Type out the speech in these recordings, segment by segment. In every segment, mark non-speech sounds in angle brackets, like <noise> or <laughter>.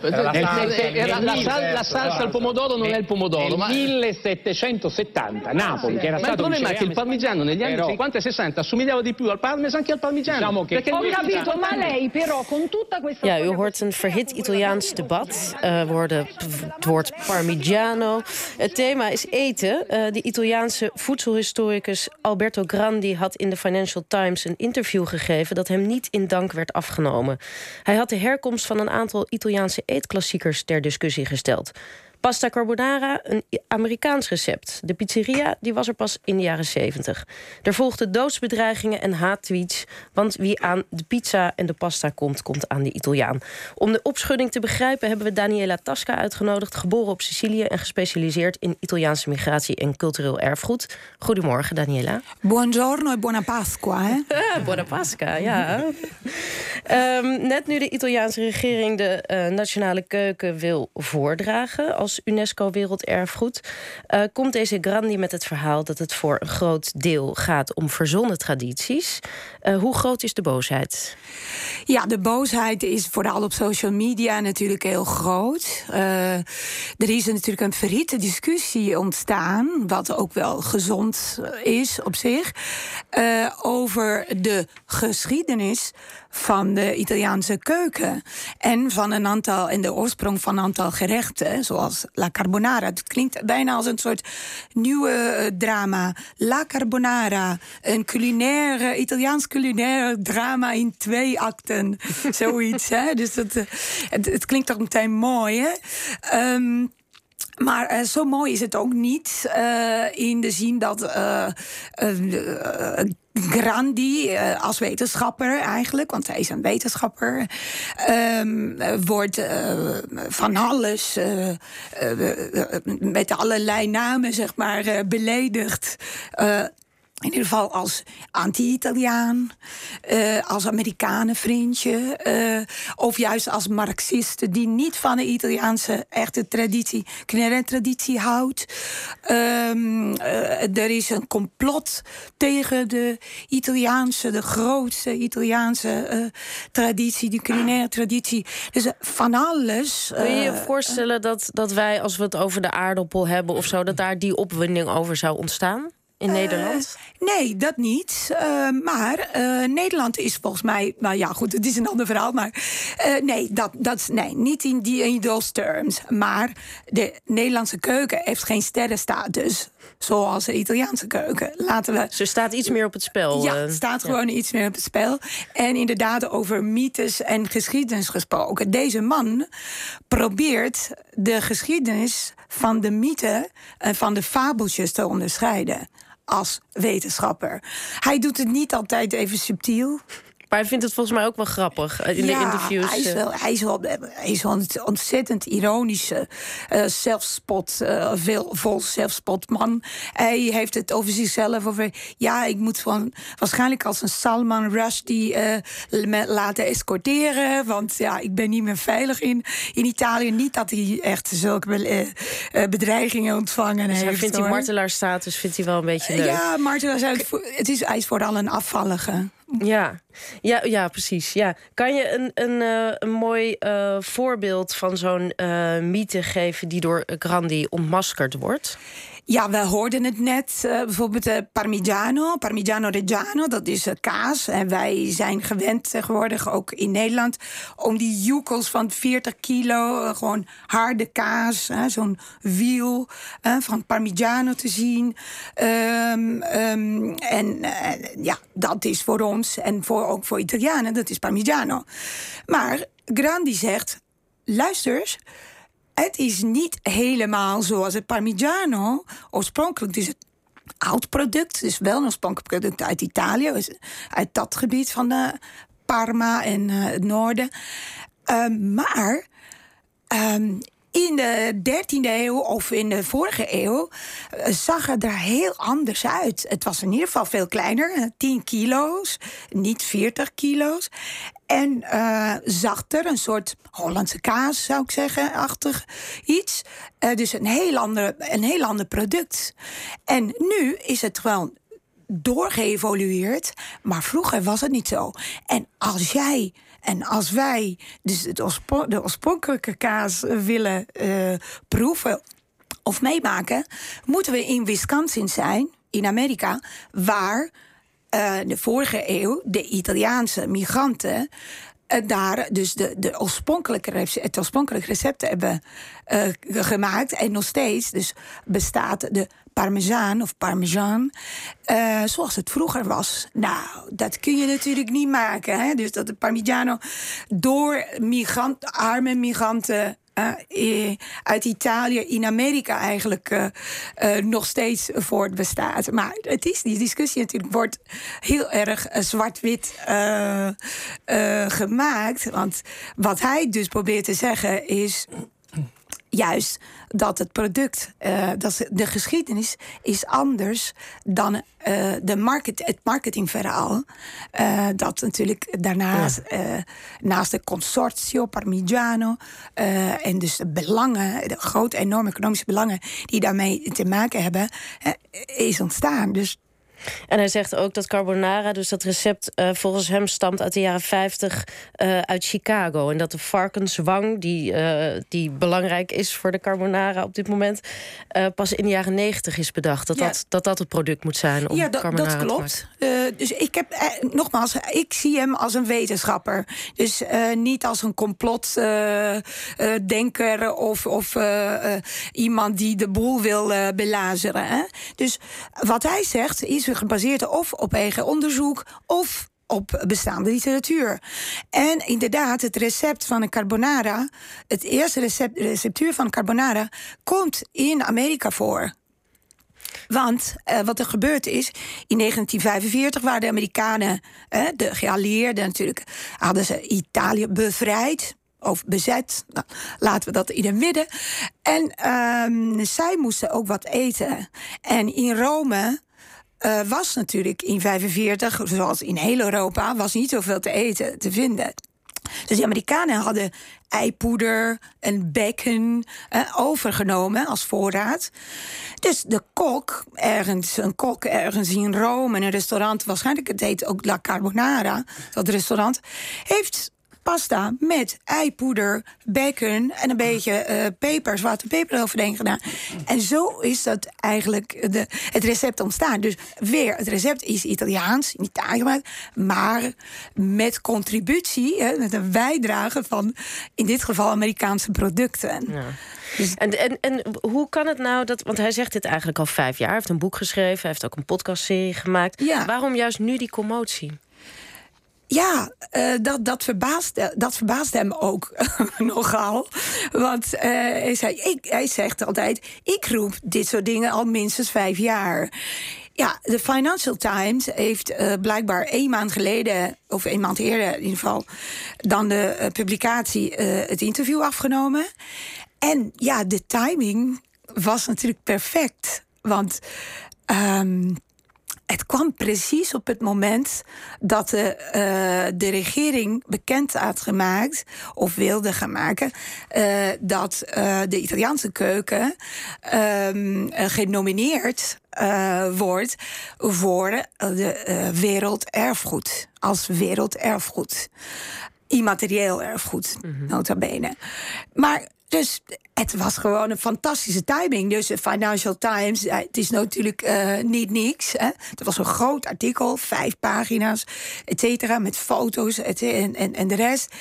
La, la, sal, la salsa al pomodoro non è il pomodoro. Nel 1770, Napoli, che era ma il stato problema è che il parmigiano negli anni Però- 50 e 60 assomigliava di più al parmesan che al parmigiano. Diciamo Ho capito, ma lei però con tutta questa... Ja, u hoort een verhit Italiaans debat. Eh, we hoorden het woord parmigiano. Het thema is eten. Eh, de Italiaanse voedselhistoricus Alberto Grandi had in de Financial Times een interview gegeven dat hem niet in dank werd afgenomen. Hij had de herkomst van een aantal Italiaanse eetklassiekers ter discussie gesteld. Pasta carbonara, een Amerikaans recept. De pizzeria die was er pas in de jaren 70. Er volgden doodsbedreigingen en haattweets. Want wie aan de pizza en de pasta komt, komt aan de Italiaan. Om de opschudding te begrijpen hebben we Daniela Tasca uitgenodigd. Geboren op Sicilië en gespecialiseerd in Italiaanse migratie en cultureel erfgoed. Goedemorgen, Daniela. Buongiorno e buona Pasqua. Hè? <laughs> Ah, buona Pasca, ja. Ehm, net nu de Italiaanse regering de eh, nationale keuken wil voordragen als UNESCO Werelderfgoed, eh, komt deze Grandi met het verhaal dat het voor een groot deel gaat om verzonnen tradities. Eh, hoe groot is de boosheid? Ja, de boosheid is vooral op social media natuurlijk heel groot. Eh, er is natuurlijk een verhitte discussie ontstaan, wat ook wel gezond is op zich, over de geschiedenis van de Italiaanse keuken en van een aantal en de oorsprong van een aantal gerechten, zoals la carbonara. Het klinkt bijna als een soort nieuwe eh, drama. La carbonara, een culinaire Italiaans culinair drama in twee akten, <laughs> zoiets. Hè? Dus eh, het, het klinkt toch meteen mooi, hè? Ehm, maar eh, zo mooi is het ook niet. eh, in de zin dat eh, Grandi als wetenschapper eigenlijk, want hij is een wetenschapper, ehm, eh, wordt van alles met allerlei namen zeg maar beledigd. In ieder geval als anti-Italiaan, eh, als Amerikanenvriendje, eh of juist als Marxist die niet van de Italiaanse echte traditie, culinaire traditie houdt. Eh, er is een complot tegen de Italiaanse, de grootste Italiaanse traditie, die culinaire traditie. Dus van alles. Kun je je voorstellen dat, dat wij, als we het over de aardappel hebben of zo, dat daar die opwinding over zou ontstaan in Nederland? Nee, dat niet. Eh, maar eh, Nederland is volgens mij. Nou ja, goed, het is een ander verhaal. Maar eh, nee, dat, dat, nee, niet in, die, in those terms. Maar de Nederlandse keuken heeft geen sterrenstatus. Zoals de Italiaanse keuken. Laten we. Ze staat iets meer op het spel. Ja, eh. het staat gewoon iets meer op het spel. En inderdaad, over mythes en geschiedenis gesproken. Deze man probeert de geschiedenis van de mythe en van de fabeltjes te onderscheiden. Als wetenschapper. Hij doet het niet altijd even subtiel. Maar hij vindt het volgens mij ook wel grappig eh, in de interviews. Hij is eh. wel, hij is wel, hij is wel een ontzettend ironische, eh zelfspot, veel, vol zelfspot man. Hij heeft het over zichzelf, over ja, ik moet van, waarschijnlijk als een Salman Rushdie me laten escorteren, want ja, ik ben niet meer veilig in, in Italië. Niet dat hij echt zulke bedreigingen ontvangen Dus hij heeft. vindt die hoor. martelaarstatus vindt hij wel een beetje leuk. Ja, Martin, het is, hij is vooral een afvallige. Ja, ja, ja precies. Ja. Kan je een, een, eh, een mooi eh, voorbeeld van zo'n eh, mythe geven die door Grandi ontmaskerd wordt? Ja, we hoorden het net. eh, bijvoorbeeld eh, Parmigiano, Parmigiano Reggiano, dat is eh, kaas. En wij zijn gewend tegenwoordig, ook in Nederland, om die joekels van 40 kilo, gewoon harde kaas, zo'n wiel van Parmigiano te zien. Ehm, ehm, en ja, dat is voor ons en voor, ook voor Italianen, dat is Parmigiano. Maar Grandi zegt, luister eens, het is niet helemaal zoals het Parmigiano. Oorspronkelijk is het oud product. Dus wel een oorspronkelijk product uit Italië. Uit dat gebied van de Parma en eh, het noorden. Ehm, maar ehm, in de 13e eeuw of in de vorige eeuw eh, zag het er heel anders uit. Het was in ieder geval veel kleiner, eh, 10 kilo's, niet 40 kilo's. En eh zachter, een soort Hollandse kaas zou ik zeggen, achtig iets. Eh, dus een heel, andere, een heel ander product. En nu is het gewoon doorgeëvolueerd. Maar vroeger was het niet zo. En als jij En als wij dus de oorspronkelijke kaas willen eh, proeven of meemaken, moeten we in Wisconsin zijn, in Amerika, waar eh, de vorige eeuw de Italiaanse migranten eh, daar dus de, de oorspronkelijke het oorspronkelijke recept hebben eh, gemaakt. En nog steeds dus bestaat de parmezaan of parmesan eh, zoals het vroeger was. Nou, dat kun je natuurlijk niet maken. Hè? Dus dat de parmigiano door migrant, arme migranten eh, eh, uit Italië in Amerika eigenlijk eh, nog steeds voortbestaat. Maar het is, die discussie natuurlijk wordt heel erg zwart-wit gemaakt. Want wat hij dus probeert te zeggen is juist dat het product, eh, dat de geschiedenis is anders dan eh, de market, het marketingverhaal. Eh, dat natuurlijk daarnaast, naast de consortio Parmigiano en dus de belangen, de grote, enorme economische belangen die daarmee te maken hebben, is ontstaan. Dus En hij zegt ook dat carbonara, dus dat recept eh, volgens hem stamt uit de jaren 50 eh, uit Chicago. En dat de varkenswang, die, eh, die belangrijk is voor de carbonara op dit moment, pas in de jaren 90 is bedacht. Dat, Ja. dat, dat dat het product moet zijn om ja, dat, carbonara dat klopt. Dus ik heb, nogmaals, ik zie hem als een wetenschapper. Dus niet als een complotdenker of, of iemand die de boel wil belazeren. Hè? Dus wat hij zegt is gebaseerd of op eigen onderzoek of op bestaande literatuur. En inderdaad, het recept van een carbonara, het eerste recept, receptuur van carbonara, komt in Amerika voor. Want eh, wat er gebeurd is, in 1945 waren de Amerikanen, eh, de geallieerden natuurlijk, hadden ze Italië bevrijd. Of bezet. Nou, laten we dat in het midden. En ehm, zij moesten ook wat eten. En in Rome eh, was natuurlijk in 45, zoals in heel Europa, was niet zoveel te eten te vinden. Dus de Amerikanen hadden eipoeder en bacon eh, overgenomen als voorraad. Dus de kok, ergens, een kok ergens in Rome, in een restaurant, waarschijnlijk het heet ook La Carbonara, dat restaurant, heeft pasta met eipoeder, bacon en een beetje eh peper, zwarte peper eroverheen gedaan. En zo is dat eigenlijk de, het recept ontstaan. Dus weer, het recept is Italiaans, in Italië gemaakt, maar met contributie, hè, met een bijdrage van in dit geval Amerikaanse producten. Dus En, en, en hoe kan het nou dat. Want hij zegt dit eigenlijk al vijf jaar. Hij heeft een boek geschreven, hij heeft ook een podcastserie gemaakt. Ja. Waarom juist nu die commotie? Ja, eh, dat, dat, verbaast, dat verbaast hem ook <laughs> nogal. Want eh, hij, hij zegt altijd: Ik roep dit soort dingen al minstens vijf jaar. Ja, de Financial Times heeft eh, blijkbaar één maand geleden, of één maand eerder in ieder geval, dan de eh, publicatie eh, het interview afgenomen. En ja, de timing was natuurlijk perfect. Want. ehm, het kwam precies op het moment dat de, eh, de regering bekend had gemaakt, of wilde gaan maken, eh, dat eh, de Italiaanse keuken ehm, eh, genomineerd wordt voor de werelderfgoed. Als werelderfgoed. Immaterieel erfgoed, nota bene. Maar dus het was gewoon een fantastische timing. Dus de Financial Times, eh, het is natuurlijk eh, niet niks. Hè. Het was een groot artikel, vijf pagina's, et cetera, met foto's et- en, en, en de rest.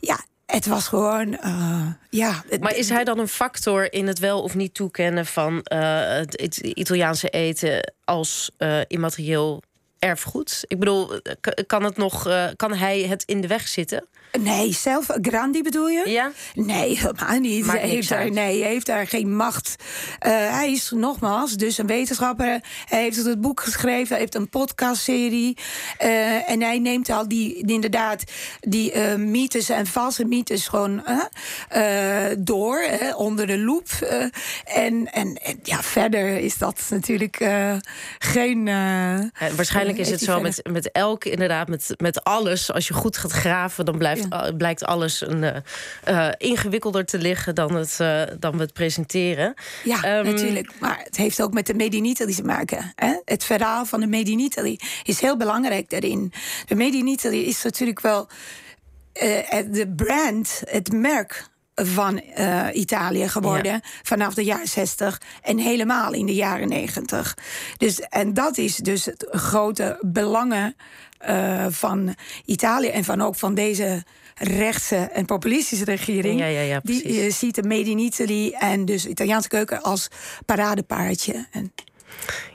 Ja, het was gewoon, eh, ja... Maar is hij dan een factor in het wel of niet toekennen van het Italiaanse eten als immaterieel erfgoed? Ik bedoel, kan, het nog, kan hij het in de weg zitten? Nee, zelf, Grandi bedoel je? Ja? Nee, helemaal niet. Hij heeft daar, nee, hij heeft daar geen macht. Eh, hij is nogmaals dus een wetenschapper. Hij heeft het boek geschreven, hij heeft een podcastserie. Eh, en hij neemt al die, inderdaad, die eh, mythes en valse mythes gewoon door, onder de loep. En, en, en ja, verder is dat natuurlijk geen. waarschijnlijk is het zo met, met elk, inderdaad, met, met alles. Als je goed gaat graven, dan blijft, Ja. blijkt alles een, eh, eh, ingewikkelder te liggen dan, het, eh, dan we het presenteren. Ja, Ehm, natuurlijk. Maar het heeft ook met de Made in Italy te maken. Hè? Het verhaal van de Made in Italy is heel belangrijk daarin. De Made in Italy is natuurlijk wel de brand, het merk van uh, Italië geworden ja. vanaf de jaren 60 en helemaal in de jaren 90. Dus, en dat is dus het grote belangen uh, van Italië en van ook van deze rechtse en populistische regering. Ja, ja, ja, die uh, ziet de Made in Italy en dus Italiaanse keuken als paradepaardje. En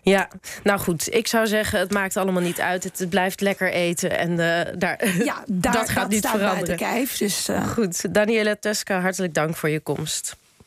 ja, nou goed, ik zou zeggen, het maakt allemaal niet uit. Het blijft lekker eten en uh, daar, <laughs> ja, daar dat gaat niet veranderen. Kijf, dus, uh... Goed, Daniela Tesca, hartelijk dank voor je komst.